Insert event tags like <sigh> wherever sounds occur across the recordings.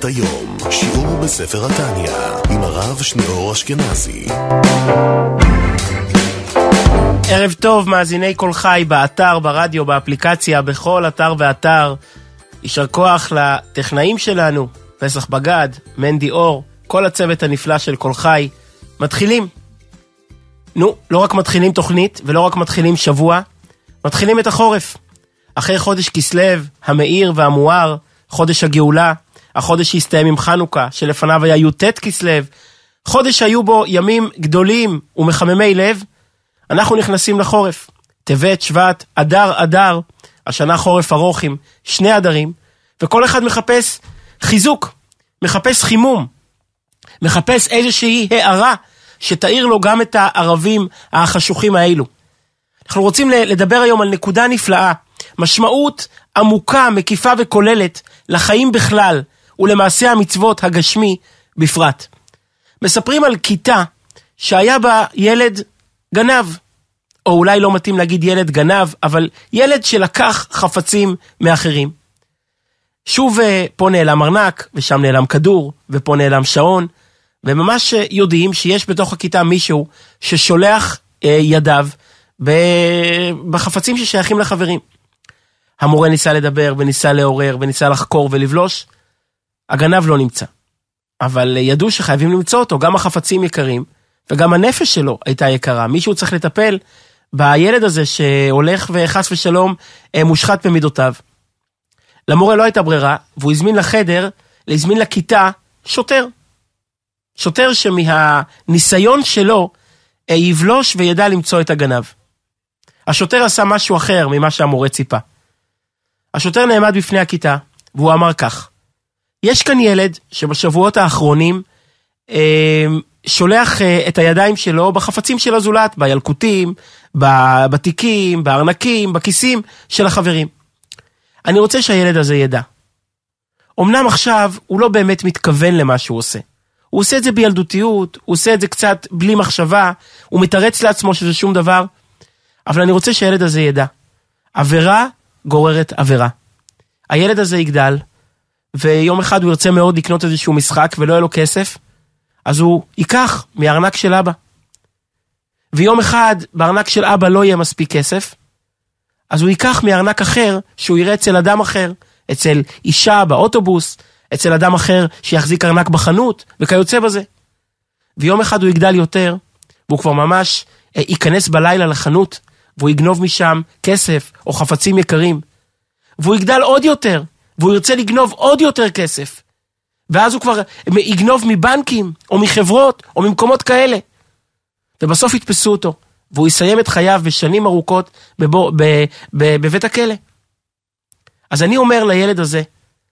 שבת היום, שיעור בספר התניא, עם הרב שניאור אשכנזי. ערב טוב, מאזיני קול חי, באתר, ברדיו, באפליקציה, בכל אתר ואתר. יישר כוח לטכנאים שלנו, פסח בגד, מנדי אור, כל הצוות הנפלא של קול חי. מתחילים. נו, לא רק מתחילים תוכנית, ולא רק מתחילים שבוע, מתחילים את החורף. אחרי חודש כסלו, המאיר והמואר, חודש הגאולה, החודש שהסתיים עם חנוכה, שלפניו היה י"ט כסלו, חודש שהיו בו ימים גדולים ומחממי לב, אנחנו נכנסים לחורף. טבת, שבט, אדר, אדר, השנה חורף ארוך עם שני אדרים, וכל אחד מחפש חיזוק, מחפש חימום, מחפש איזושהי הערה שתאיר לו גם את הערבים החשוכים האלו. אנחנו רוצים לדבר היום על נקודה נפלאה, משמעות עמוקה, מקיפה וכוללת לחיים בכלל, ולמעשה המצוות הגשמי בפרט. מספרים על כיתה שהיה בה ילד גנב, או אולי לא מתאים להגיד ילד גנב, אבל ילד שלקח חפצים מאחרים. שוב אה, פה נעלם ארנק, ושם נעלם כדור, ופה נעלם שעון, וממש יודעים שיש בתוך הכיתה מישהו ששולח אה, ידיו בחפצים ששייכים לחברים. המורה ניסה לדבר, וניסה לעורר, וניסה לחקור ולבלוש, הגנב לא נמצא. אבל ידעו שחייבים למצוא אותו, גם החפצים יקרים, וגם הנפש שלו הייתה יקרה. מישהו צריך לטפל בילד הזה שהולך וחס ושלום אה, מושחת במידותיו. למורה לא הייתה ברירה, והוא הזמין לחדר, הזמין לכיתה שוטר. שוטר שמהניסיון שלו אה, יבלוש וידע למצוא את הגנב. השוטר עשה משהו אחר ממה שהמורה ציפה. השוטר נעמד בפני הכיתה, והוא אמר כך: יש כאן ילד שבשבועות האחרונים אה, שולח אה, את הידיים שלו בחפצים של הזולת, בילקוטים, בתיקים, בארנקים, בכיסים של החברים. אני רוצה שהילד הזה ידע. אמנם עכשיו הוא לא באמת מתכוון למה שהוא עושה. הוא עושה את זה בילדותיות, הוא עושה את זה קצת בלי מחשבה, הוא מתרץ לעצמו שזה שום דבר, אבל אני רוצה שהילד הזה ידע. עבירה גוררת עבירה. הילד הזה יגדל, ויום אחד הוא ירצה מאוד לקנות איזשהו משחק ולא יהיה לו כסף, אז הוא ייקח מארנק של אבא. ויום אחד בארנק של אבא לא יהיה מספיק כסף, אז הוא ייקח מארנק אחר שהוא יראה אצל אדם אחר, אצל אישה באוטובוס, אצל אדם אחר שיחזיק ארנק בחנות, וכיוצא בזה. ויום אחד הוא יגדל יותר, והוא כבר ממש אה, ייכנס בלילה לחנות, והוא יגנוב משם כסף או חפצים יקרים. והוא יגדל עוד יותר, והוא ירצה לגנוב עוד יותר כסף. ואז הוא כבר יגנוב מבנקים, או מחברות, או ממקומות כאלה. ובסוף יתפסו אותו, והוא יסיים את חייו בשנים ארוכות בבו, ב, ב, בבית הכלא. אז אני אומר לילד הזה,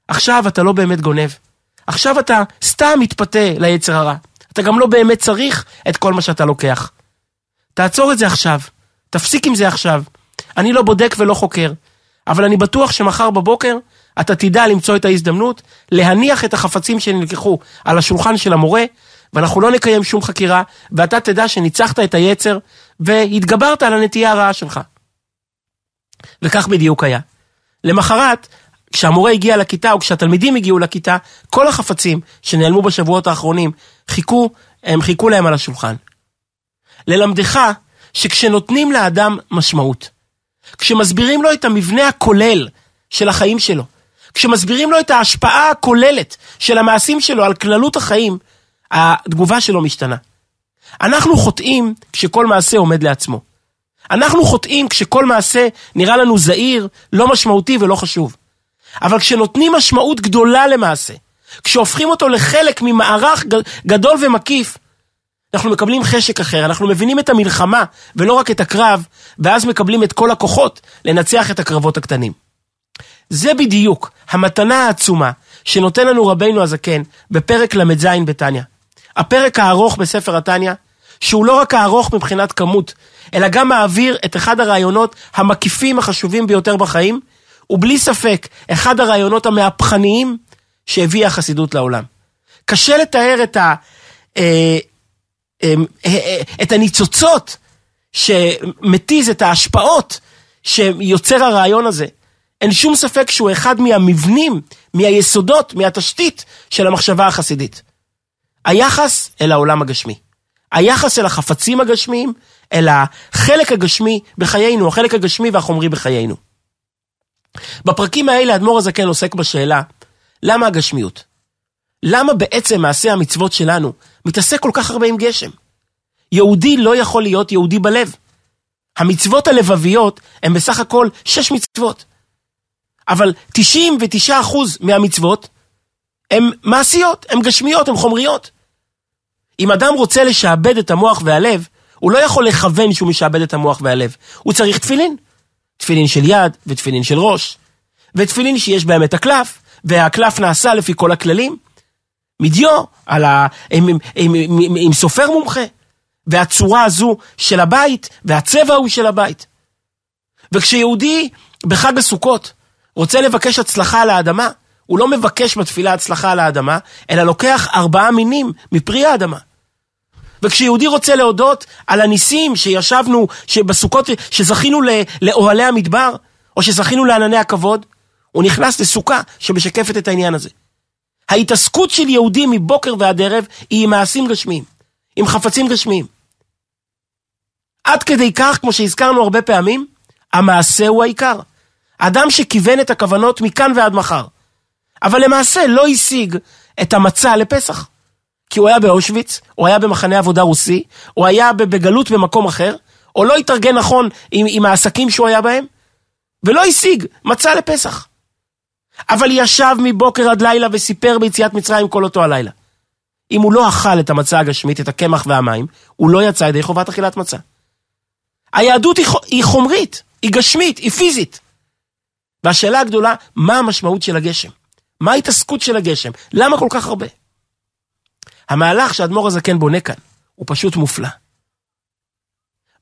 עכשיו אתה לא באמת גונב. עכשיו אתה סתם מתפתה ליצר הרע. אתה גם לא באמת צריך את כל מה שאתה לוקח. תעצור את זה עכשיו. תפסיק עם זה עכשיו. אני לא בודק ולא חוקר, אבל אני בטוח שמחר בבוקר אתה תדע למצוא את ההזדמנות להניח את החפצים שנלקחו על השולחן של המורה, ואנחנו לא נקיים שום חקירה, ואתה תדע שניצחת את היצר והתגברת על הנטייה הרעה שלך. וכך בדיוק היה. למחרת, כשהמורה הגיע לכיתה או כשהתלמידים הגיעו לכיתה, כל החפצים שנעלמו בשבועות האחרונים חיכו, הם חיכו להם על השולחן. ללמדך שכשנותנים לאדם משמעות, כשמסבירים לו את המבנה הכולל של החיים שלו, כשמסבירים לו את ההשפעה הכוללת של המעשים שלו על כללות החיים, התגובה שלו משתנה. אנחנו חוטאים כשכל מעשה עומד לעצמו. אנחנו חוטאים כשכל מעשה נראה לנו זעיר, לא משמעותי ולא חשוב. אבל כשנותנים משמעות גדולה למעשה, כשהופכים אותו לחלק ממערך גדול ומקיף, אנחנו מקבלים חשק אחר, אנחנו מבינים את המלחמה ולא רק את הקרב, ואז מקבלים את כל הכוחות לנצח את הקרבות הקטנים. זה בדיוק המתנה העצומה שנותן לנו רבינו הזקן בפרק ל"ז בתניא. הפרק הארוך בספר התניא, שהוא לא רק הארוך מבחינת כמות, אלא גם מעביר את אחד הרעיונות המקיפים החשובים ביותר בחיים, ובלי ספק, אחד הרעיונות המהפכניים שהביאה החסידות לעולם. קשה לתאר את, ה, אה, אה, אה, את הניצוצות שמתיז, את ההשפעות שיוצר הרעיון הזה. אין שום ספק שהוא אחד מהמבנים, מהיסודות, מהתשתית של המחשבה החסידית. היחס אל העולם הגשמי. היחס אל החפצים הגשמיים, אל החלק הגשמי בחיינו, החלק הגשמי והחומרי בחיינו. בפרקים האלה אדמו"ר הזקן עוסק בשאלה, למה הגשמיות? למה בעצם מעשה המצוות שלנו מתעסק כל כך הרבה עם גשם? יהודי לא יכול להיות יהודי בלב. המצוות הלבביות הן בסך הכל שש מצוות. אבל 99% מהמצוות הן מעשיות, הן גשמיות, הן חומריות. אם אדם רוצה לשעבד את המוח והלב, הוא לא יכול לכוון שהוא משעבד את המוח והלב. הוא צריך תפילין. תפילין של יד ותפילין של ראש. ותפילין שיש בהם את הקלף, והקלף נעשה לפי כל הכללים. מדיו, על ה... עם, עם, עם, עם, עם סופר מומחה. והצורה הזו של הבית, והצבע הוא של הבית. וכשיהודי בחג הסוכות רוצה לבקש הצלחה על האדמה, הוא לא מבקש בתפילה הצלחה על האדמה, אלא לוקח ארבעה מינים מפרי האדמה. וכשיהודי רוצה להודות על הניסים שישבנו, שבסוכות, שזכינו לאוהלי המדבר, או שזכינו לענני הכבוד, הוא נכנס לסוכה שמשקפת את העניין הזה. ההתעסקות של יהודי מבוקר ועד ערב היא עם מעשים גשמיים, עם חפצים גשמיים. עד כדי כך, כמו שהזכרנו הרבה פעמים, המעשה הוא העיקר. אדם שכיוון את הכוונות מכאן ועד מחר, אבל למעשה לא השיג את המצע לפסח. כי הוא היה באושוויץ, הוא היה במחנה עבודה רוסי, הוא היה בגלות במקום אחר, או לא התארגן נכון עם, עם העסקים שהוא היה בהם, ולא השיג מצע לפסח. אבל ישב מבוקר עד לילה וסיפר ביציאת מצרים כל אותו הלילה. אם הוא לא אכל את המצה הגשמית, את הקמח והמים, הוא לא יצא ידי חובת אכילת מצה. היהדות היא, היא חומרית, היא גשמית, היא פיזית. והשאלה הגדולה, מה המשמעות של הגשם? מה ההתעסקות של הגשם? למה כל כך הרבה? המהלך שאדמו"ר הזקן בונה כאן הוא פשוט מופלא.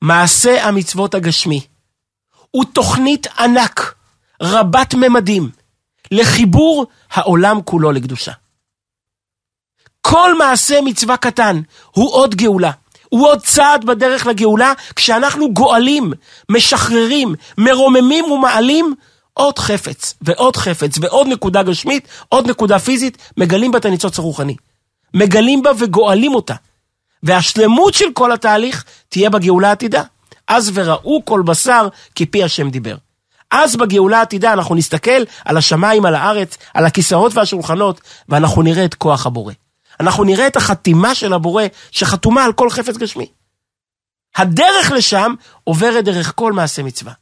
מעשה המצוות הגשמי הוא תוכנית ענק, רבת ממדים, לחיבור העולם כולו לקדושה. כל מעשה מצווה קטן הוא עוד גאולה. הוא עוד צעד בדרך לגאולה, כשאנחנו גואלים, משחררים, מרוממים ומעלים עוד חפץ, ועוד חפץ, ועוד נקודה גשמית, עוד נקודה פיזית, מגלים בה את הניצוץ הרוחני. מגלים בה וגואלים אותה. והשלמות של כל התהליך תהיה בגאולה העתידה. אז וראו כל בשר כי פי השם דיבר. אז בגאולה העתידה אנחנו נסתכל על השמיים, על הארץ, על הכיסאות והשולחנות, ואנחנו נראה את כוח הבורא. אנחנו נראה את החתימה של הבורא שחתומה על כל חפץ גשמי. הדרך לשם עוברת דרך כל מעשה מצווה.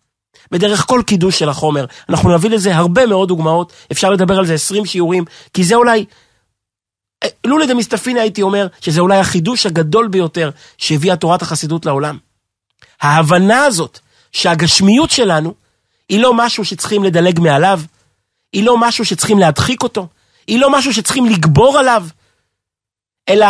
ודרך כל קידוש של החומר. אנחנו נביא לזה הרבה מאוד דוגמאות, אפשר לדבר על זה 20 שיעורים, כי זה אולי, אה, לולא דמסתפינא הייתי אומר, שזה אולי החידוש הגדול ביותר שהביאה תורת החסידות לעולם. ההבנה הזאת שהגשמיות שלנו היא לא משהו שצריכים לדלג מעליו, היא לא משהו שצריכים להדחיק אותו, היא לא משהו שצריכים לגבור עליו, אלא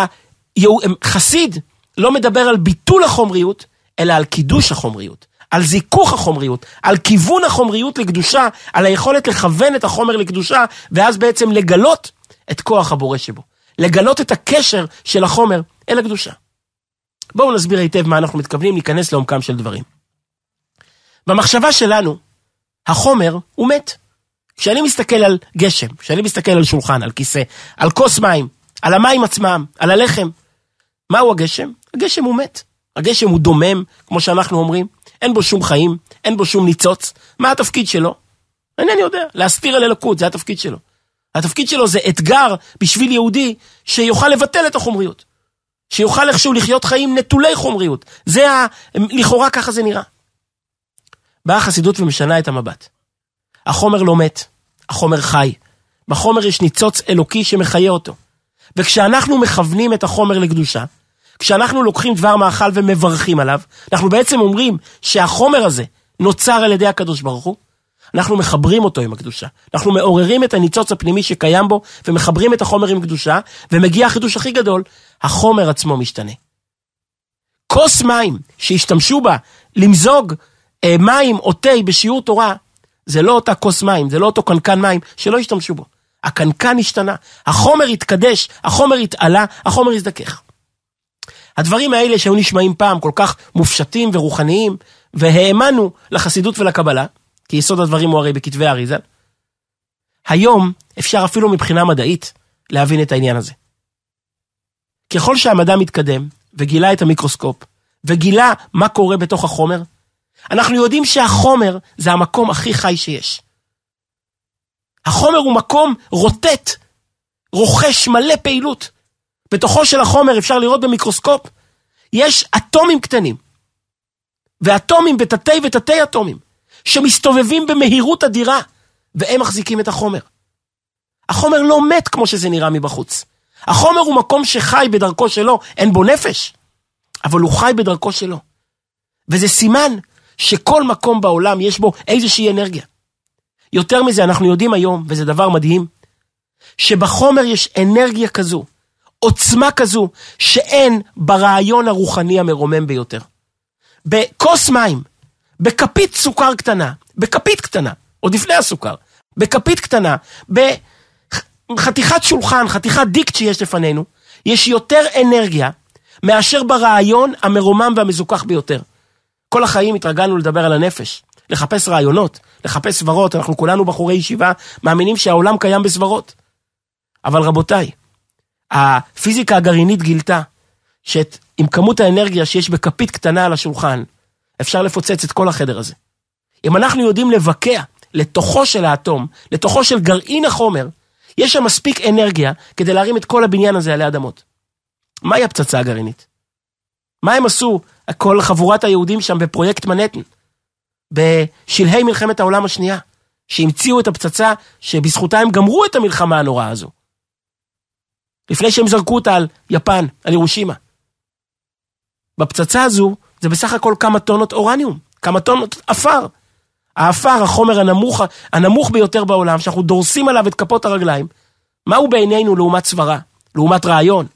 חסיד לא מדבר על ביטול החומריות, אלא על קידוש החומריות. על זיכוך החומריות, על כיוון החומריות לקדושה, על היכולת לכוון את החומר לקדושה, ואז בעצם לגלות את כוח הבורא שבו. לגלות את הקשר של החומר אל הקדושה. בואו נסביר היטב מה אנחנו מתכוונים להיכנס לעומקם של דברים. במחשבה שלנו, החומר הוא מת. כשאני מסתכל על גשם, כשאני מסתכל על שולחן, על כיסא, על כוס מים, על המים עצמם, על הלחם, מהו הגשם? הגשם הוא מת. הגשם הוא דומם, כמו שאנחנו אומרים, אין בו שום חיים, אין בו שום ניצוץ. מה התפקיד שלו? אינני יודע, להסתיר על אלוקות, זה התפקיד שלו. התפקיד שלו זה אתגר בשביל יהודי שיוכל לבטל את החומריות. שיוכל איכשהו לחיות חיים נטולי חומריות. זה ה... לכאורה ככה זה נראה. באה החסידות ומשנה את המבט. החומר לא מת, החומר חי. בחומר יש ניצוץ אלוקי שמחיה אותו. וכשאנחנו מכוונים את החומר לקדושה, כשאנחנו לוקחים דבר מאכל ומברכים עליו, אנחנו בעצם אומרים שהחומר הזה נוצר על ידי הקדוש ברוך הוא, אנחנו מחברים אותו עם הקדושה. אנחנו מעוררים את הניצוץ הפנימי שקיים בו, ומחברים את החומר עם קדושה, ומגיע החידוש הכי גדול, החומר עצמו משתנה. כוס מים שהשתמשו בה למזוג אה, מים או תה בשיעור תורה, זה לא אותה כוס מים, זה לא אותו קנקן מים שלא השתמשו בו. הקנקן השתנה, החומר התקדש, החומר התעלה, החומר הזדכך. הדברים האלה שהיו נשמעים פעם כל כך מופשטים ורוחניים, והאמנו לחסידות ולקבלה, כי יסוד הדברים הוא הרי בכתבי האריזה, היום אפשר אפילו מבחינה מדעית להבין את העניין הזה. ככל שהמדע מתקדם וגילה את המיקרוסקופ וגילה מה קורה בתוך החומר, אנחנו יודעים שהחומר זה המקום הכי חי שיש. החומר הוא מקום רוטט, רוכש מלא פעילות. בתוכו של החומר אפשר לראות במיקרוסקופ, יש אטומים קטנים. ואטומים ותתי ותתי אטומים, שמסתובבים במהירות אדירה, והם מחזיקים את החומר. החומר לא מת כמו שזה נראה מבחוץ. החומר הוא מקום שחי בדרכו שלו, אין בו נפש, אבל הוא חי בדרכו שלו. וזה סימן שכל מקום בעולם יש בו איזושהי אנרגיה. יותר מזה, אנחנו יודעים היום, וזה דבר מדהים, שבחומר יש אנרגיה כזו, עוצמה כזו, שאין ברעיון הרוחני המרומם ביותר. בכוס מים, בכפית סוכר קטנה, בכפית קטנה, עוד לפני הסוכר, בכפית קטנה, בחתיכת שולחן, חתיכת דיקט שיש לפנינו, יש יותר אנרגיה מאשר ברעיון המרומם והמזוכח ביותר. כל החיים התרגלנו לדבר על הנפש, לחפש רעיונות, לחפש סברות, אנחנו כולנו בחורי ישיבה, מאמינים שהעולם קיים בסברות. אבל רבותיי, הפיזיקה הגרעינית גילתה שעם כמות האנרגיה שיש בכפית קטנה על השולחן, אפשר לפוצץ את כל החדר הזה. אם אנחנו יודעים לבקע לתוכו של האטום, לתוכו של גרעין החומר, יש שם מספיק אנרגיה כדי להרים את כל הבניין הזה עלי אדמות. מהי הפצצה הגרעינית? מה הם עשו, כל חבורת היהודים שם בפרויקט מנהטן, בשלהי מלחמת העולם השנייה, שהמציאו את הפצצה שבזכותה הם גמרו את המלחמה הנוראה הזו. לפני שהם זרקו אותה על יפן, על ירושימה. בפצצה הזו זה בסך הכל כמה טונות אורניום, כמה טונות עפר. העפר, החומר הנמוך, הנמוך ביותר בעולם, שאנחנו דורסים עליו את כפות הרגליים, מהו בעינינו לעומת סברה, לעומת רעיון,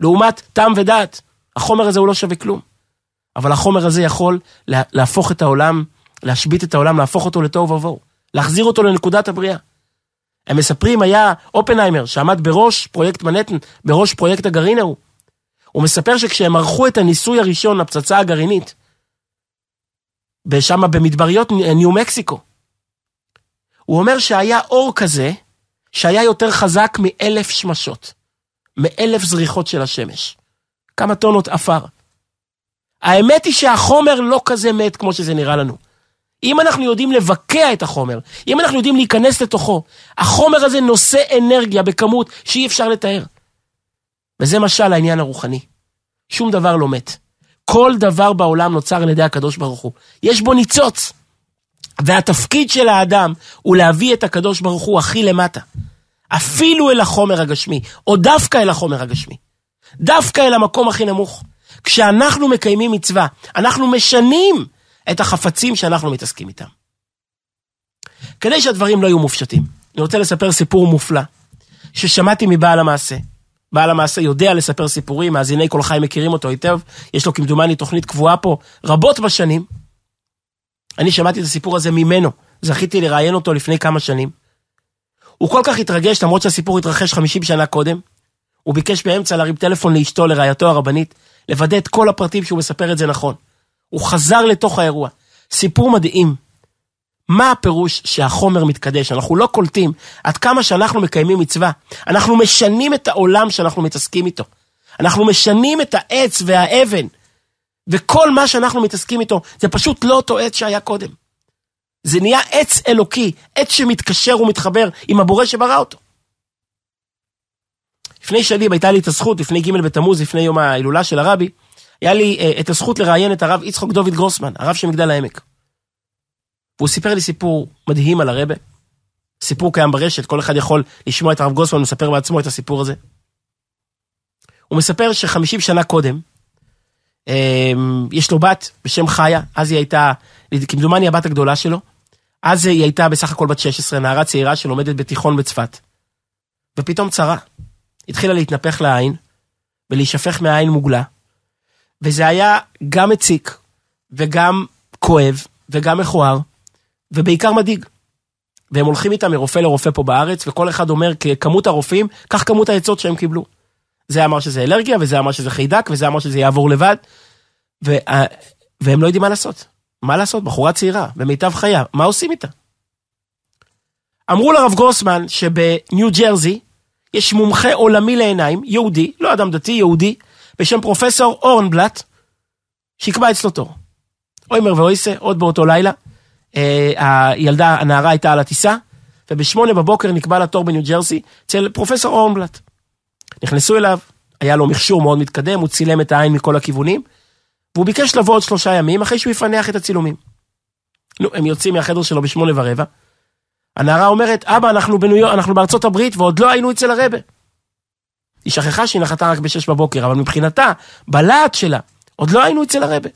לעומת טעם ודעת? החומר הזה הוא לא שווה כלום. אבל החומר הזה יכול להפוך את העולם, להשבית את העולם, להפוך אותו לתוהו ובוהו, להחזיר אותו לנקודת הבריאה. הם מספרים, היה אופנהיימר, שעמד בראש פרויקט מנהטן, בראש פרויקט הגרעין ההוא. הוא מספר שכשהם ערכו את הניסוי הראשון לפצצה הגרעינית, שם במדבריות ניו מקסיקו, הוא אומר שהיה אור כזה, שהיה יותר חזק מאלף שמשות, מאלף זריחות של השמש. כמה טונות עפר. האמת היא שהחומר לא כזה מת כמו שזה נראה לנו. אם אנחנו יודעים לבקע את החומר, אם אנחנו יודעים להיכנס לתוכו, החומר הזה נושא אנרגיה בכמות שאי אפשר לתאר. וזה משל העניין הרוחני. שום דבר לא מת. כל דבר בעולם נוצר על ידי הקדוש ברוך הוא. יש בו ניצוץ. והתפקיד של האדם הוא להביא את הקדוש ברוך הוא הכי למטה. אפילו אל החומר הגשמי, או דווקא אל החומר הגשמי. דווקא אל המקום הכי נמוך. כשאנחנו מקיימים מצווה, אנחנו משנים את החפצים שאנחנו מתעסקים איתם. כדי שהדברים לא יהיו מופשטים, אני רוצה לספר סיפור מופלא, ששמעתי מבעל המעשה. בעל המעשה יודע לספר סיפורים, מאזיני כל חי מכירים אותו היטב, יש לו כמדומני תוכנית קבועה פה רבות בשנים. אני שמעתי את הסיפור הזה ממנו, זכיתי לראיין אותו לפני כמה שנים. הוא כל כך התרגש, למרות שהסיפור התרחש 50 שנה קודם. הוא ביקש באמצע להרים טלפון לאשתו, לרעייתו הרבנית, לוודא את כל הפרטים שהוא מספר את זה נכון. הוא חזר לתוך האירוע. סיפור מדהים. מה הפירוש שהחומר מתקדש? אנחנו לא קולטים עד כמה שאנחנו מקיימים מצווה. אנחנו משנים את העולם שאנחנו מתעסקים איתו. אנחנו משנים את העץ והאבן. וכל מה שאנחנו מתעסקים איתו, זה פשוט לא אותו עץ שהיה קודם. זה נהיה עץ אלוקי, עץ שמתקשר ומתחבר עם הבורא שברא אותו. לפני שנים הייתה לי את הזכות, לפני ג' בתמוז, לפני יום ההילולה של הרבי, היה לי uh, את הזכות לראיין את הרב יצחוק דוד גרוסמן, הרב של מגדל העמק. והוא סיפר לי סיפור מדהים על הרבה. סיפור קיים ברשת, כל אחד יכול לשמוע את הרב גרוסמן מספר בעצמו את הסיפור הזה. הוא מספר שחמישים שנה קודם, um, יש לו בת בשם חיה, אז היא הייתה, כמדומני הבת הגדולה שלו, אז היא הייתה בסך הכל בת 16, נערה צעירה שלומדת בתיכון בצפת. ופתאום צרה. התחילה להתנפח לעין, ולהישפך מהעין מוגלה. וזה היה גם מציק, וגם כואב, וגם מכוער, ובעיקר מדאיג. והם הולכים איתם מרופא לרופא פה בארץ, וכל אחד אומר ככמות הרופאים, כך כמות העצות שהם קיבלו. זה אמר שזה אלרגיה, וזה אמר שזה חיידק, וזה אמר שזה יעבור לבד, ו... והם לא יודעים מה לעשות. מה לעשות? בחורה צעירה, במיטב חיה, מה עושים איתה? אמרו לרב גרוסמן שבניו ג'רזי יש מומחה עולמי לעיניים, יהודי, לא אדם דתי, יהודי, בשם פרופסור אורנבלט, שיקבע אצלו תור. אוימר ואויסה, עוד באותו לילה, אה, הילדה, הנערה הייתה על הטיסה, ובשמונה בבוקר נקבע לה תור בניו ג'רזי אצל פרופסור אורנבלט. נכנסו אליו, היה לו מכשור מאוד מתקדם, הוא צילם את העין מכל הכיוונים, והוא ביקש לבוא עוד שלושה ימים אחרי שהוא יפענח את הצילומים. נו, הם יוצאים מהחדר שלו בשמונה ורבע. הנערה אומרת, אבא, אנחנו בניו אנחנו בארצות הברית ועוד לא היינו אצל הרבה. היא שכחה שהיא נחתה רק בשש בבוקר, אבל מבחינתה, בלהט שלה, עוד לא היינו אצל הרבה.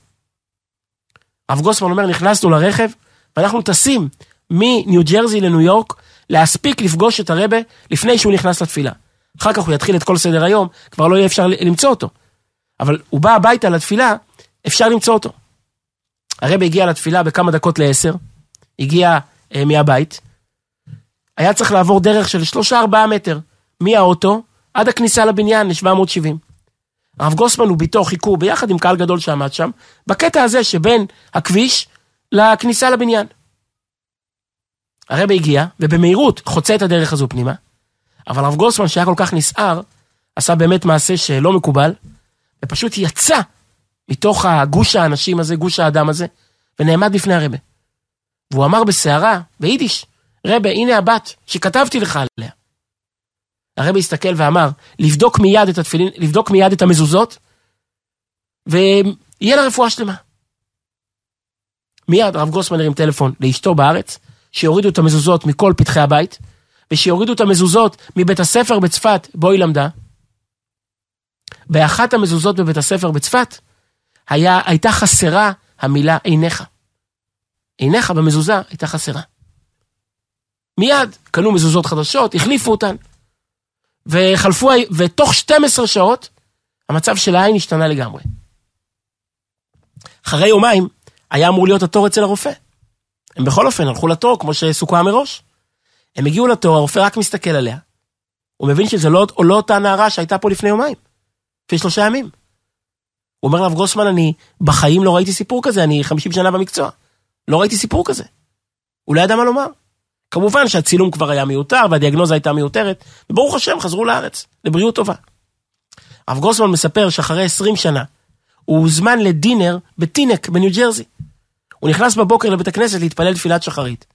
הרב גוסמן אומר, נכנסנו לרכב, ואנחנו טסים מניו ג'רזי לניו יורק, להספיק לפגוש את הרבה לפני שהוא נכנס לתפילה. אחר כך הוא יתחיל את כל סדר היום, כבר לא יהיה אפשר למצוא אותו. אבל הוא בא הביתה לתפילה, אפשר למצוא אותו. הרבה הגיע לתפילה בכמה דקות לעשר, הגיע אה, מהבית, היה צריך לעבור דרך של שלושה ארבעה מטר מהאוטו עד הכניסה לבניין ל-770. הרב גוסמן וביתו חיכו ביחד עם קהל גדול שעמד שם, בקטע הזה שבין הכביש לכניסה לבניין. הרב הגיע, ובמהירות חוצה את הדרך הזו פנימה, אבל הרב גוסמן שהיה כל כך נסער, עשה באמת מעשה שלא מקובל, ופשוט יצא מתוך הגוש האנשים הזה, גוש האדם הזה, ונעמד בפני הרבה. והוא אמר בסערה, ביידיש, רבה, הנה הבת שכתבתי לך עליה. הרבי הסתכל ואמר, לבדוק מיד את התפילין, לבדוק מיד את המזוזות, ויהיה לה רפואה שלמה. מיד הרב גרוסמן הרים טלפון לאשתו בארץ, שיורידו את המזוזות מכל פתחי הבית, ושיורידו את המזוזות מבית הספר בצפת, בו היא למדה. באחת המזוזות בבית הספר בצפת, היה, הייתה חסרה המילה עיניך. עיניך במזוזה הייתה חסרה. מיד קנו מזוזות חדשות, החליפו אותן. וחלפו, ותוך 12 שעות, המצב של העין השתנה לגמרי. אחרי יומיים, היה אמור להיות התור אצל הרופא. הם בכל אופן הלכו לתור, כמו שסוכם מראש. הם הגיעו לתור, הרופא רק מסתכל עליה. הוא מבין שזה לא, לא אותה נערה שהייתה פה לפני יומיים. לפני שלושה ימים. הוא אומר לרב גרוסמן, אני בחיים לא ראיתי סיפור כזה, אני 50 שנה במקצוע. לא ראיתי סיפור כזה. הוא לא ידע מה לומר. כמובן שהצילום כבר היה מיותר והדיאגנוזה הייתה מיותרת, וברוך השם חזרו לארץ, לבריאות טובה. הרב גרוסמן מספר שאחרי 20 שנה, הוא הוזמן לדינר בטינק בניו ג'רזי. הוא נכנס בבוקר לבית הכנסת להתפלל תפילת שחרית.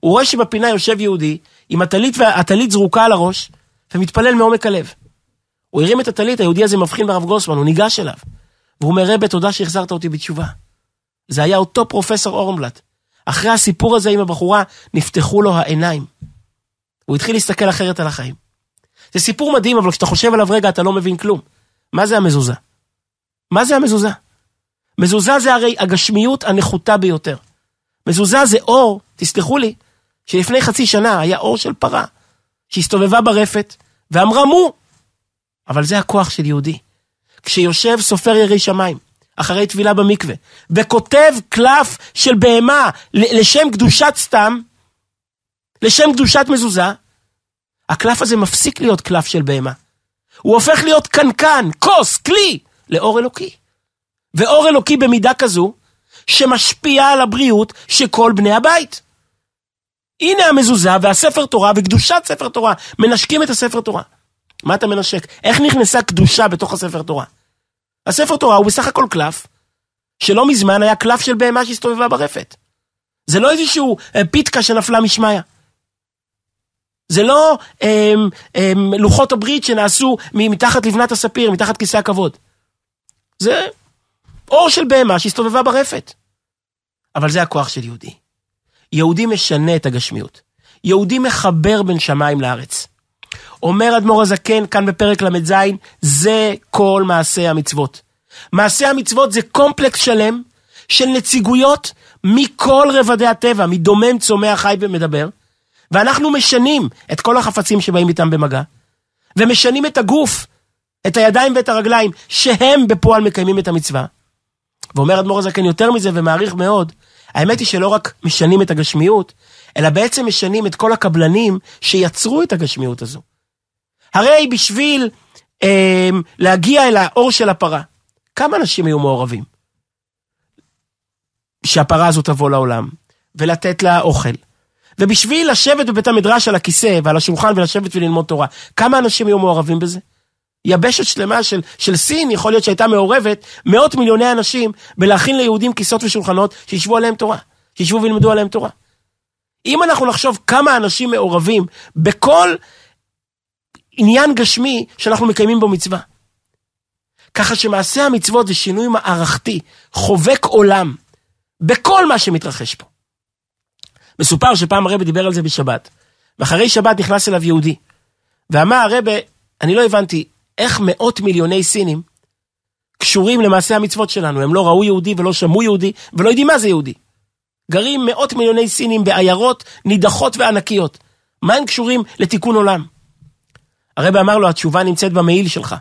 הוא רואה שבפינה יושב יהודי עם הטלית והטלית זרוקה על הראש, ומתפלל מעומק הלב. הוא הרים את הטלית, היהודי הזה מבחין ברב גרוסמן, הוא ניגש אליו. והוא אומר, רבה, תודה שהחזרת אותי בתשובה. זה היה אותו פרופסור אורנבלט, אחרי הסיפור הזה עם הבחורה, נפתחו לו העיניים. הוא התחיל להסתכל אחרת על החיים. זה סיפור מדהים, אבל כשאתה חושב עליו רגע, אתה לא מבין כלום. מה זה המזוזה? מה זה המזוזה? מזוזה זה הרי הגשמיות הנחותה ביותר. מזוזה זה אור, תסלחו לי, שלפני חצי שנה היה אור של פרה, שהסתובבה ברפת, ואמרה מו. אבל זה הכוח של יהודי. כשיושב סופר ירי שמיים, אחרי טבילה במקווה, וכותב קלף של בהמה לשם קדושת סתם, לשם קדושת מזוזה, הקלף הזה מפסיק להיות קלף של בהמה. הוא הופך להיות קנקן, כוס, כלי, לאור אלוקי. ואור אלוקי במידה כזו, שמשפיע על הבריאות של כל בני הבית. הנה המזוזה והספר תורה וקדושת ספר תורה, מנשקים את הספר תורה. מה אתה מנשק? איך נכנסה קדושה בתוך הספר תורה? הספר תורה הוא בסך הכל קלף, שלא מזמן היה קלף של בהמה שהסתובבה ברפת. זה לא איזשהו אה, פיתקה שנפלה משמיא. זה לא אה, אה, לוחות הברית שנעשו מתחת לבנת הספיר, מתחת כיסא הכבוד. זה אור של בהמה שהסתובבה ברפת. אבל זה הכוח של יהודי. יהודי משנה את הגשמיות. יהודי מחבר בין שמיים לארץ. אומר אדמו"ר הזקן כאן בפרק ל"ז, זה כל מעשה המצוות. מעשה המצוות זה קומפלקס שלם של נציגויות מכל רבדי הטבע, מדומם, צומח, חי ומדבר, ואנחנו משנים את כל החפצים שבאים איתם במגע, ומשנים את הגוף, את הידיים ואת הרגליים, שהם בפועל מקיימים את המצווה. ואומר אדמו"ר הזקן יותר מזה ומעריך מאוד, האמת היא שלא רק משנים את הגשמיות, אלא בעצם משנים את כל הקבלנים שיצרו את הגשמיות הזו. הרי בשביל אה, להגיע אל האור של הפרה, כמה אנשים היו מעורבים? שהפרה הזו תבוא לעולם, ולתת לה אוכל, ובשביל לשבת בבית המדרש על הכיסא ועל השולחן ולשבת וללמוד תורה, כמה אנשים היו מעורבים בזה? יבשת שלמה של, של סין יכול להיות שהייתה מעורבת מאות מיליוני אנשים בלהכין ליהודים כיסאות ושולחנות שישבו עליהם תורה, שישבו וילמדו עליהם תורה. אם אנחנו נחשוב כמה אנשים מעורבים בכל עניין גשמי שאנחנו מקיימים בו מצווה. ככה שמעשה המצוות זה שינוי מערכתי, חובק עולם, בכל מה שמתרחש פה. מסופר שפעם הרבי דיבר על זה בשבת, ואחרי שבת נכנס אליו יהודי, ואמר הרבי, אני לא הבנתי, איך מאות מיליוני סינים קשורים למעשה המצוות שלנו, הם לא ראו יהודי ולא שמעו יהודי, ולא יודעים מה זה יהודי. גרים מאות מיליוני סינים בעיירות נידחות וענקיות. מה הם קשורים לתיקון עולם? הרב אמר לו, התשובה נמצאת במעיל שלך.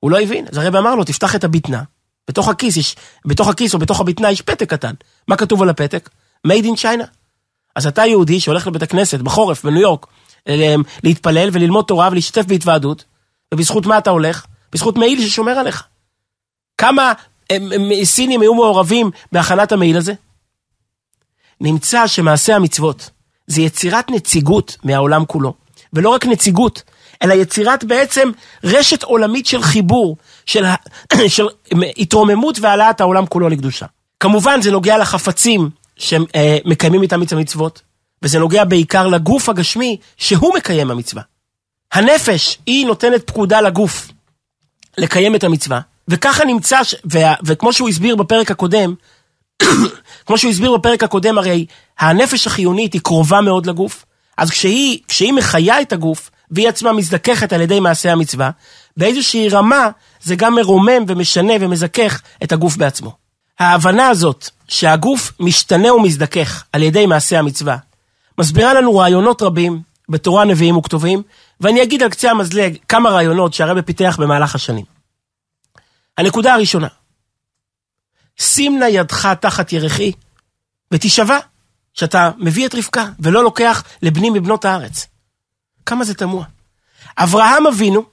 הוא לא הבין, אז הרב אמר לו, תפתח את הבטנה, בתוך הכיס, יש, בתוך הכיס או בתוך הבטנה יש פתק קטן. מה כתוב על הפתק? made in China. אז אתה יהודי שהולך לבית הכנסת בחורף בניו יורק אה, להתפלל וללמוד תורה ולהשתתף בהתוועדות, ובזכות מה אתה הולך? בזכות מעיל ששומר עליך. כמה הם, הם, סינים היו מעורבים בהכנת המעיל הזה? נמצא שמעשה המצוות זה יצירת נציגות מהעולם כולו, ולא רק נציגות, אלא יצירת בעצם רשת עולמית של חיבור, של, <clears throat> של התרוממות והעלאת העולם כולו לקדושה. כמובן זה נוגע לחפצים שמקיימים איתם את המצוות, וזה נוגע בעיקר לגוף הגשמי שהוא מקיים המצווה. הנפש היא נותנת פקודה לגוף לקיים את המצווה, וככה נמצא, ש... ו... וכמו שהוא הסביר בפרק הקודם, <clears throat> כמו שהוא הסביר בפרק הקודם, הרי הנפש החיונית היא קרובה מאוד לגוף, אז כשהיא, כשהיא מחיה את הגוף, והיא עצמה מזדככת על ידי מעשה המצווה, באיזושהי רמה זה גם מרומם ומשנה ומזכך את הגוף בעצמו. ההבנה הזאת שהגוף משתנה ומזדכך על ידי מעשה המצווה, מסבירה לנו רעיונות רבים בתורה, נביאים וכתובים, ואני אגיד על קצה המזלג כמה רעיונות שהרבא פיתח במהלך השנים. הנקודה הראשונה, שים נא ידך תחת ירחי ותישבע שאתה מביא את רבקה ולא לוקח לבנים מבנות הארץ. כמה זה תמוה. אברהם אבינו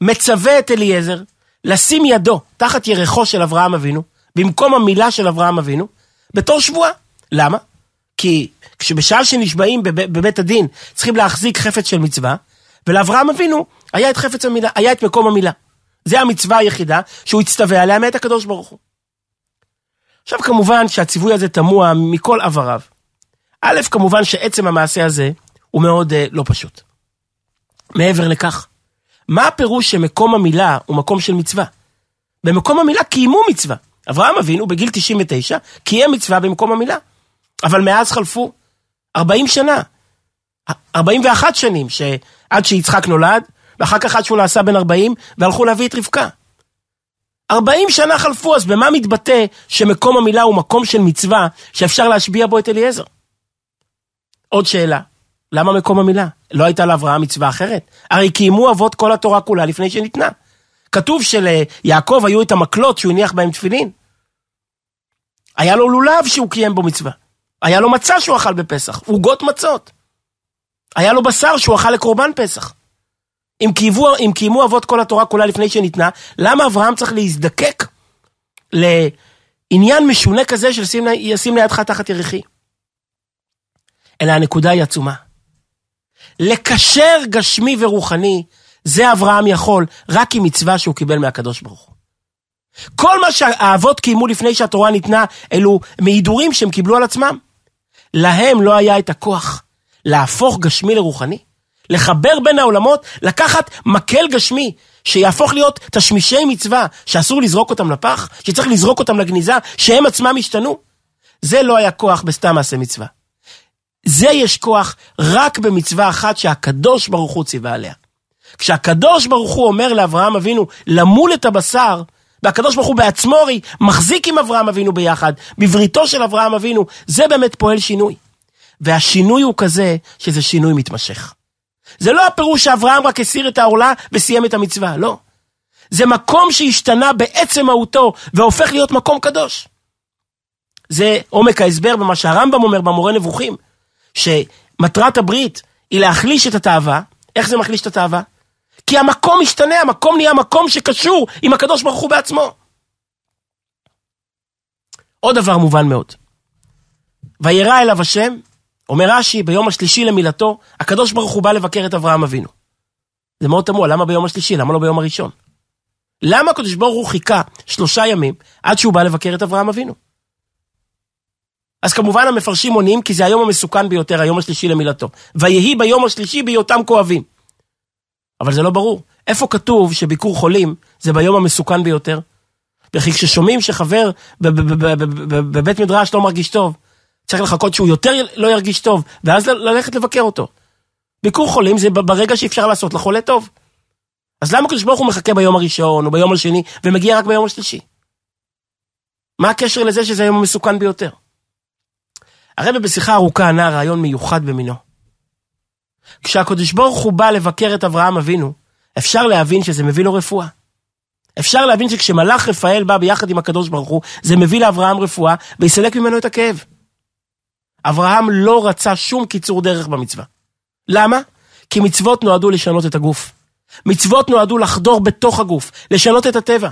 מצווה את אליעזר לשים ידו תחת ירחו של אברהם אבינו, במקום המילה של אברהם אבינו, בתור שבועה. למה? כי כשבשעה שנשבעים בב, בבית הדין צריכים להחזיק חפץ של מצווה, ולאברהם אבינו היה את חפץ המילה, היה את מקום המילה. זה המצווה היחידה שהוא הצטווה עליה מאת הקדוש ברוך הוא. עכשיו כמובן שהציווי הזה תמוה מכל עבריו. א', כמובן שעצם המעשה הזה הוא מאוד uh, לא פשוט. מעבר לכך, מה הפירוש שמקום המילה הוא מקום של מצווה? במקום המילה קיימו מצווה. אברהם אבינו בגיל 99 קיים מצווה במקום המילה. אבל מאז חלפו 40 שנה. 41 שנים שעד שיצחק נולד, ואחר כך עד שהוא נעשה בן 40, והלכו להביא את רבקה. 40 שנה חלפו, אז במה מתבטא שמקום המילה הוא מקום של מצווה שאפשר להשביע בו את אליעזר? עוד שאלה, למה מקום המילה? לא הייתה לאברהם מצווה אחרת? הרי קיימו אבות כל התורה כולה לפני שניתנה. כתוב שליעקב היו את המקלות שהוא הניח בהם תפילין. היה לו לולב שהוא קיים בו מצווה. היה לו מצה שהוא אכל בפסח, עוגות מצות. היה לו בשר שהוא אכל לקורבן פסח. אם קיימו, אם קיימו אבות כל התורה כולה לפני שניתנה, למה אברהם צריך להזדקק לעניין משונה כזה של שים לידך תחת ירחי? אלא הנקודה היא עצומה. לקשר גשמי ורוחני, זה אברהם יכול רק עם מצווה שהוא קיבל מהקדוש ברוך הוא. כל מה שהאבות קיימו לפני שהתורה ניתנה, אלו מהידורים שהם קיבלו על עצמם. להם לא היה את הכוח להפוך גשמי לרוחני. לחבר בין העולמות, לקחת מקל גשמי, שיהפוך להיות תשמישי מצווה, שאסור לזרוק אותם לפח, שצריך לזרוק אותם לגניזה, שהם עצמם השתנו. זה לא היה כוח בסתם מעשה מצווה. זה יש כוח רק במצווה אחת שהקדוש ברוך הוא ציווה עליה. כשהקדוש ברוך הוא אומר לאברהם אבינו למול את הבשר, והקדוש ברוך הוא בעצמו הרי מחזיק עם אברהם אבינו ביחד, בבריתו של אברהם אבינו, זה באמת פועל שינוי. והשינוי הוא כזה שזה שינוי מתמשך. זה לא הפירוש שאברהם רק הסיר את העורלה וסיים את המצווה, לא. זה מקום שהשתנה בעצם מהותו והופך להיות מקום קדוש. זה עומק ההסבר במה שהרמב"ם אומר במורה נבוכים, שמטרת הברית היא להחליש את התאווה. איך זה מחליש את התאווה? כי המקום משתנה, המקום נהיה מקום שקשור עם הקדוש ברוך הוא בעצמו. עוד דבר מובן מאוד. וירא אליו השם אומר רש"י, ביום השלישי למילתו, הקדוש ברוך הוא בא לבקר את אברהם אבינו. זה מאוד תמוה, למה ביום השלישי? למה לא ביום הראשון? למה הקדוש ברוך הוא חיכה שלושה ימים עד שהוא בא לבקר את אברהם אבינו? אז כמובן המפרשים עונים, כי זה היום המסוכן ביותר, היום השלישי למילתו. ויהי ביום השלישי בהיותם כואבים. אבל זה לא ברור. איפה כתוב שביקור חולים זה ביום המסוכן ביותר? וכי כששומעים שחבר בבית מדרש לא מרגיש טוב, צריך לחכות שהוא יותר לא ירגיש טוב, ואז ללכת לבקר אותו. ביקור חולים זה ברגע שאפשר לעשות לחולה טוב. אז למה הקדוש ברוך הוא מחכה ביום הראשון או ביום השני ומגיע רק ביום השלישי? מה הקשר לזה שזה היום המסוכן ביותר? הרב בשיחה ארוכה ענה רעיון מיוחד במינו. כשהקדוש ברוך הוא בא לבקר את אברהם אבינו, אפשר להבין שזה מביא לו רפואה. אפשר להבין שכשמלאך רפאל בא ביחד עם הקדוש ברוך הוא, זה מביא לאברהם רפואה ויסלק ממנו את הכאב. אברהם לא רצה שום קיצור דרך במצווה. למה? כי מצוות נועדו לשנות את הגוף. מצוות נועדו לחדור בתוך הגוף, לשנות את הטבע.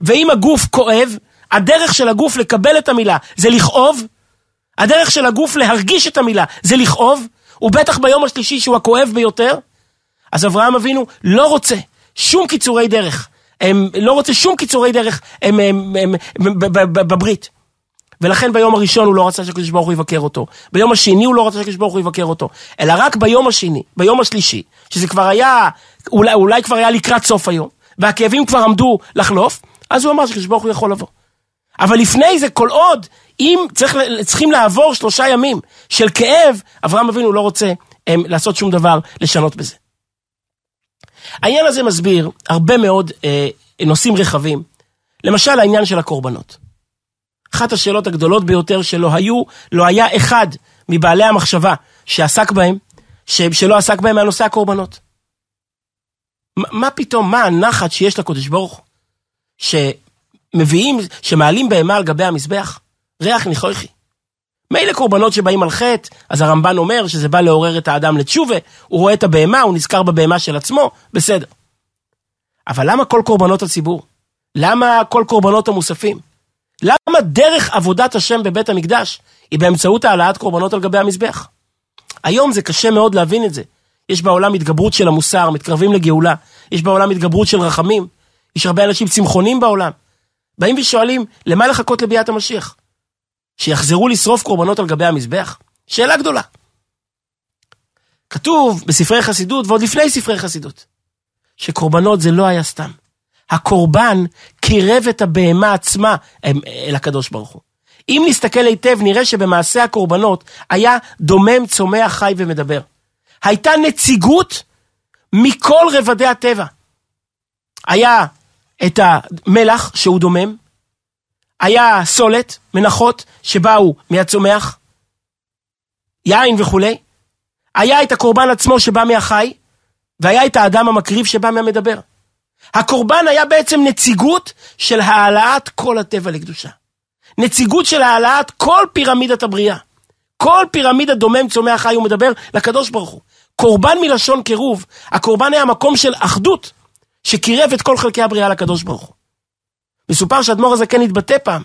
ואם הגוף כואב, הדרך של הגוף לקבל את המילה זה לכאוב, הדרך של הגוף להרגיש את המילה זה לכאוב, ובטח ביום השלישי שהוא הכואב ביותר, אז אברהם אבינו לא רוצה שום קיצורי דרך. הם לא רוצה שום קיצורי דרך הם, הם, הם, הם, בברית. ולכן ביום הראשון הוא לא רצה שהקדוש ברוך הוא יבקר אותו. ביום השני הוא לא רצה שהקדוש ברוך הוא יבקר אותו. אלא רק ביום השני, ביום השלישי, שזה כבר היה, אולי, אולי כבר היה לקראת סוף היום, והכאבים כבר עמדו לחלוף, אז הוא אמר שהקדוש ברוך הוא יכול לבוא. אבל לפני זה, כל עוד, אם צריך, צריכים לעבור שלושה ימים של כאב, אברהם אבינו לא רוצה הם, לעשות שום דבר לשנות בזה. העניין הזה מסביר הרבה מאוד אה, נושאים רחבים. למשל העניין של הקורבנות. אחת השאלות הגדולות ביותר שלא היו, לא היה אחד מבעלי המחשבה שעסק בהם, שלא עסק בהם מהנושא הקורבנות. מה פתאום, מה הנחת שיש לקודש ברוך הוא? שמביאים, שמעלים בהמה על גבי המזבח? ריח ניחויכי. מילא קורבנות שבאים על חטא, אז הרמב"ן אומר שזה בא לעורר את האדם לתשובה, הוא רואה את הבהמה, הוא נזכר בבהמה של עצמו, בסדר. אבל למה כל קורבנות הציבור? למה כל קורבנות המוספים? למה דרך עבודת השם בבית המקדש היא באמצעות העלאת קורבנות על גבי המזבח? היום זה קשה מאוד להבין את זה. יש בעולם התגברות של המוסר, מתקרבים לגאולה. יש בעולם התגברות של רחמים. יש הרבה אנשים צמחונים בעולם. באים ושואלים, למה לחכות לביאת המשיח? שיחזרו לשרוף קורבנות על גבי המזבח? שאלה גדולה. כתוב בספרי חסידות, ועוד לפני ספרי חסידות, שקורבנות זה לא היה סתם. הקורבן קירב את הבהמה עצמה אל הקדוש ברוך הוא. אם נסתכל היטב, נראה שבמעשה הקורבנות היה דומם, צומח, חי ומדבר. הייתה נציגות מכל רבדי הטבע. היה את המלח שהוא דומם, היה סולת, מנחות, שבאו מהצומח, יין וכולי, היה את הקורבן עצמו שבא מהחי, והיה את האדם המקריב שבא מהמדבר. הקורבן היה בעצם נציגות של העלאת כל הטבע לקדושה. נציגות של העלאת כל פירמידת הבריאה. כל פירמידה דומם, צומח, חי ומדבר לקדוש ברוך הוא. קורבן מלשון קירוב, הקורבן היה מקום של אחדות, שקירב את כל חלקי הבריאה לקדוש ברוך הוא. מסופר שהאדמו"ר הזה כן התבטא פעם,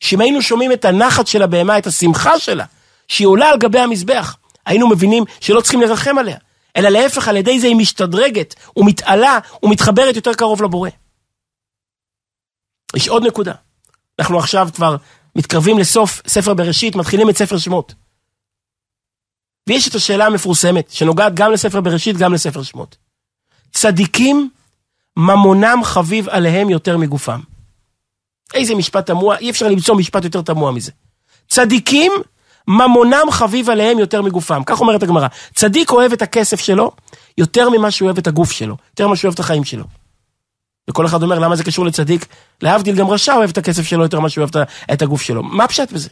שאם היינו שומעים את הנחת של הבהמה, את השמחה שלה, שהיא עולה על גבי המזבח, היינו מבינים שלא צריכים לרחם עליה, אלא להפך, על ידי זה היא משתדרגת, ומתעלה, ומתחברת יותר קרוב לבורא. יש עוד נקודה. אנחנו עכשיו כבר מתקרבים לסוף ספר בראשית, מתחילים את ספר שמות. ויש את השאלה המפורסמת, שנוגעת גם לספר בראשית, גם לספר שמות. צדיקים, ממונם חביב עליהם יותר מגופם. איזה משפט תמוה, אי אפשר למצוא משפט יותר תמוה מזה. צדיקים, ממונם חביב עליהם יותר מגופם. כך אומרת הגמרא. צדיק אוהב את הכסף שלו יותר ממה שהוא אוהב את הגוף שלו, יותר ממה שהוא אוהב את החיים שלו. וכל אחד אומר, למה זה קשור לצדיק? להבדיל, גם רשע אוהב את הכסף שלו יותר ממה שהוא אוהב את הגוף שלו. מה הפשט בזה?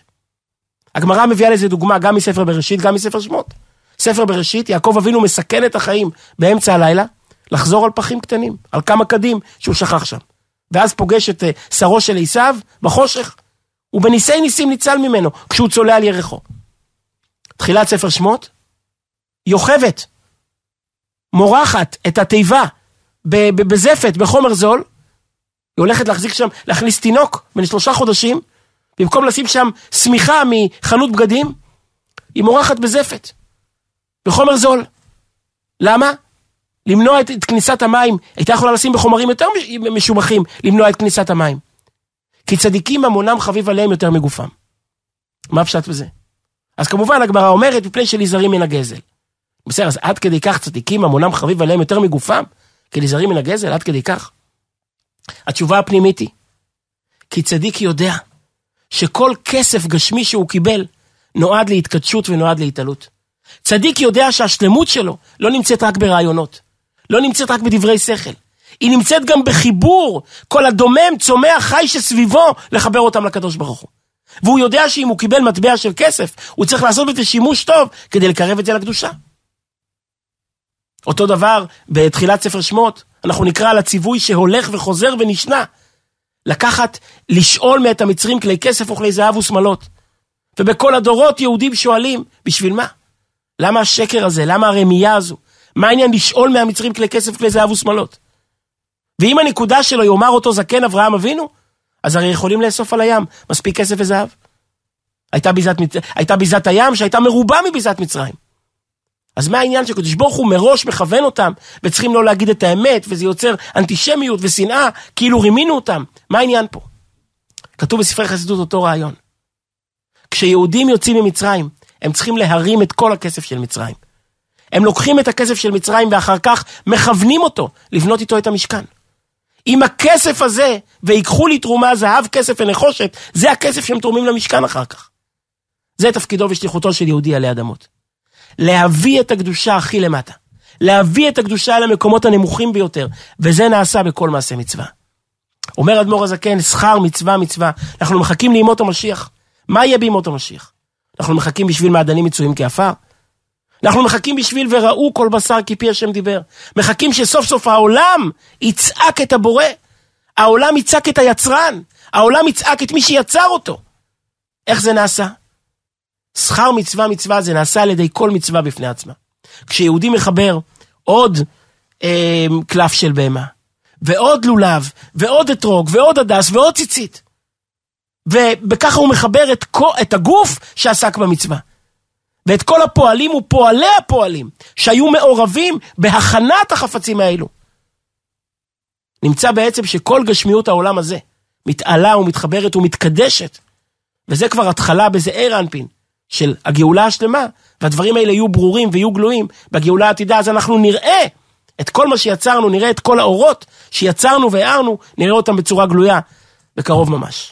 הגמרא מביאה לזה דוגמה גם מספר בראשית, גם מספר שמות. ספר בראשית, יעקב אבינו מסכן את החיים באמצע הלילה, לחזור על פחים קטנים, על כמה קדים שהוא שכח שם. ואז פוגש את אה, שרו של עשיו בחושך, ובניסי ניסים ניצל ממנו כשהוא צולע על ירחו. תחילת ספר שמות, יוכבת, מורחת את התיבה בזפת, בחומר זול, היא הולכת להחזיק שם, להכניס תינוק בן שלושה חודשים, במקום לשים שם שמיכה מחנות בגדים, היא מורחת בזפת, בחומר זול. למה? למנוע את, את כניסת המים, הייתה יכולה לשים בחומרים יותר משובחים, למנוע את כניסת המים. כי צדיקים ממונם חביב עליהם יותר מגופם. מה פשט בזה? אז כמובן הגמרא אומרת, מפני שנזהרים מן הגזל. בסדר, אז עד כדי כך צדיקים ממונם חביב עליהם יותר מגופם? כי נזהרים מן הגזל? עד כדי כך? התשובה הפנימית היא, כי צדיק יודע שכל כסף גשמי שהוא קיבל נועד להתקדשות ונועד להתעלות. צדיק יודע שהשלמות שלו לא נמצאת רק ברעיונות, לא נמצאת רק בדברי שכל, היא נמצאת גם בחיבור כל הדומם, צומח, חי שסביבו, לחבר אותם לקדוש ברוך הוא. והוא יודע שאם הוא קיבל מטבע של כסף, הוא צריך לעשות בזה שימוש טוב כדי לקרב את זה לקדושה. אותו דבר בתחילת ספר שמות, אנחנו נקרא על הציווי שהולך וחוזר ונשנה. לקחת, לשאול מאת המצרים כלי כסף וכלי זהב ושמלות. ובכל הדורות יהודים שואלים, בשביל מה? למה השקר הזה? למה הרמייה הזו? מה העניין לשאול מהמצרים כלי כסף, כלי זהב ושמלות? ואם הנקודה שלו יאמר אותו זקן אברהם אבינו, אז הרי יכולים לאסוף על הים, מספיק כסף וזהב. הייתה ביזת, הייתה ביזת הים שהייתה מרובה מביזת מצרים. אז מה העניין שקדוש ברוך הוא מראש מכוון אותם, וצריכים לא להגיד את האמת, וזה יוצר אנטישמיות ושנאה, כאילו רימינו אותם? מה העניין פה? כתוב בספרי חסידות אותו רעיון. כשיהודים יוצאים ממצרים, הם צריכים להרים את כל הכסף של מצרים. הם לוקחים את הכסף של מצרים ואחר כך מכוונים אותו לבנות איתו את המשכן. עם הכסף הזה, ויקחו לי תרומה זהב, כסף ונחושת, זה הכסף שהם תורמים למשכן אחר כך. זה תפקידו ושליחותו של יהודי עלי אדמות. להביא את הקדושה הכי למטה. להביא את הקדושה אל המקומות הנמוכים ביותר, וזה נעשה בכל מעשה מצווה. אומר אדמו"ר הזקן, שכר מצווה מצווה, אנחנו מחכים לימות המשיח. מה יהיה בימות המשיח? אנחנו מחכים בשביל מעדנים מצויים כעפר? אנחנו מחכים בשביל וראו כל בשר כי פי השם דיבר. מחכים שסוף סוף העולם יצעק את הבורא. העולם יצעק את היצרן. העולם יצעק את מי שיצר אותו. איך זה נעשה? שכר מצווה מצווה זה נעשה על ידי כל מצווה בפני עצמה. כשיהודי מחבר עוד אה, קלף של בהמה, ועוד לולב, ועוד אתרוג, ועוד הדס, ועוד ציצית. וככה הוא מחבר את, את הגוף שעסק במצווה. ואת כל הפועלים ופועלי הפועלים שהיו מעורבים בהכנת החפצים האלו. נמצא בעצם שכל גשמיות העולם הזה מתעלה ומתחברת ומתקדשת, וזה כבר התחלה בזעיר אנפין של הגאולה השלמה, והדברים האלה יהיו ברורים ויהיו גלויים בגאולה העתידה, אז אנחנו נראה את כל מה שיצרנו, נראה את כל האורות שיצרנו והארנו, נראה אותם בצורה גלויה, בקרוב ממש.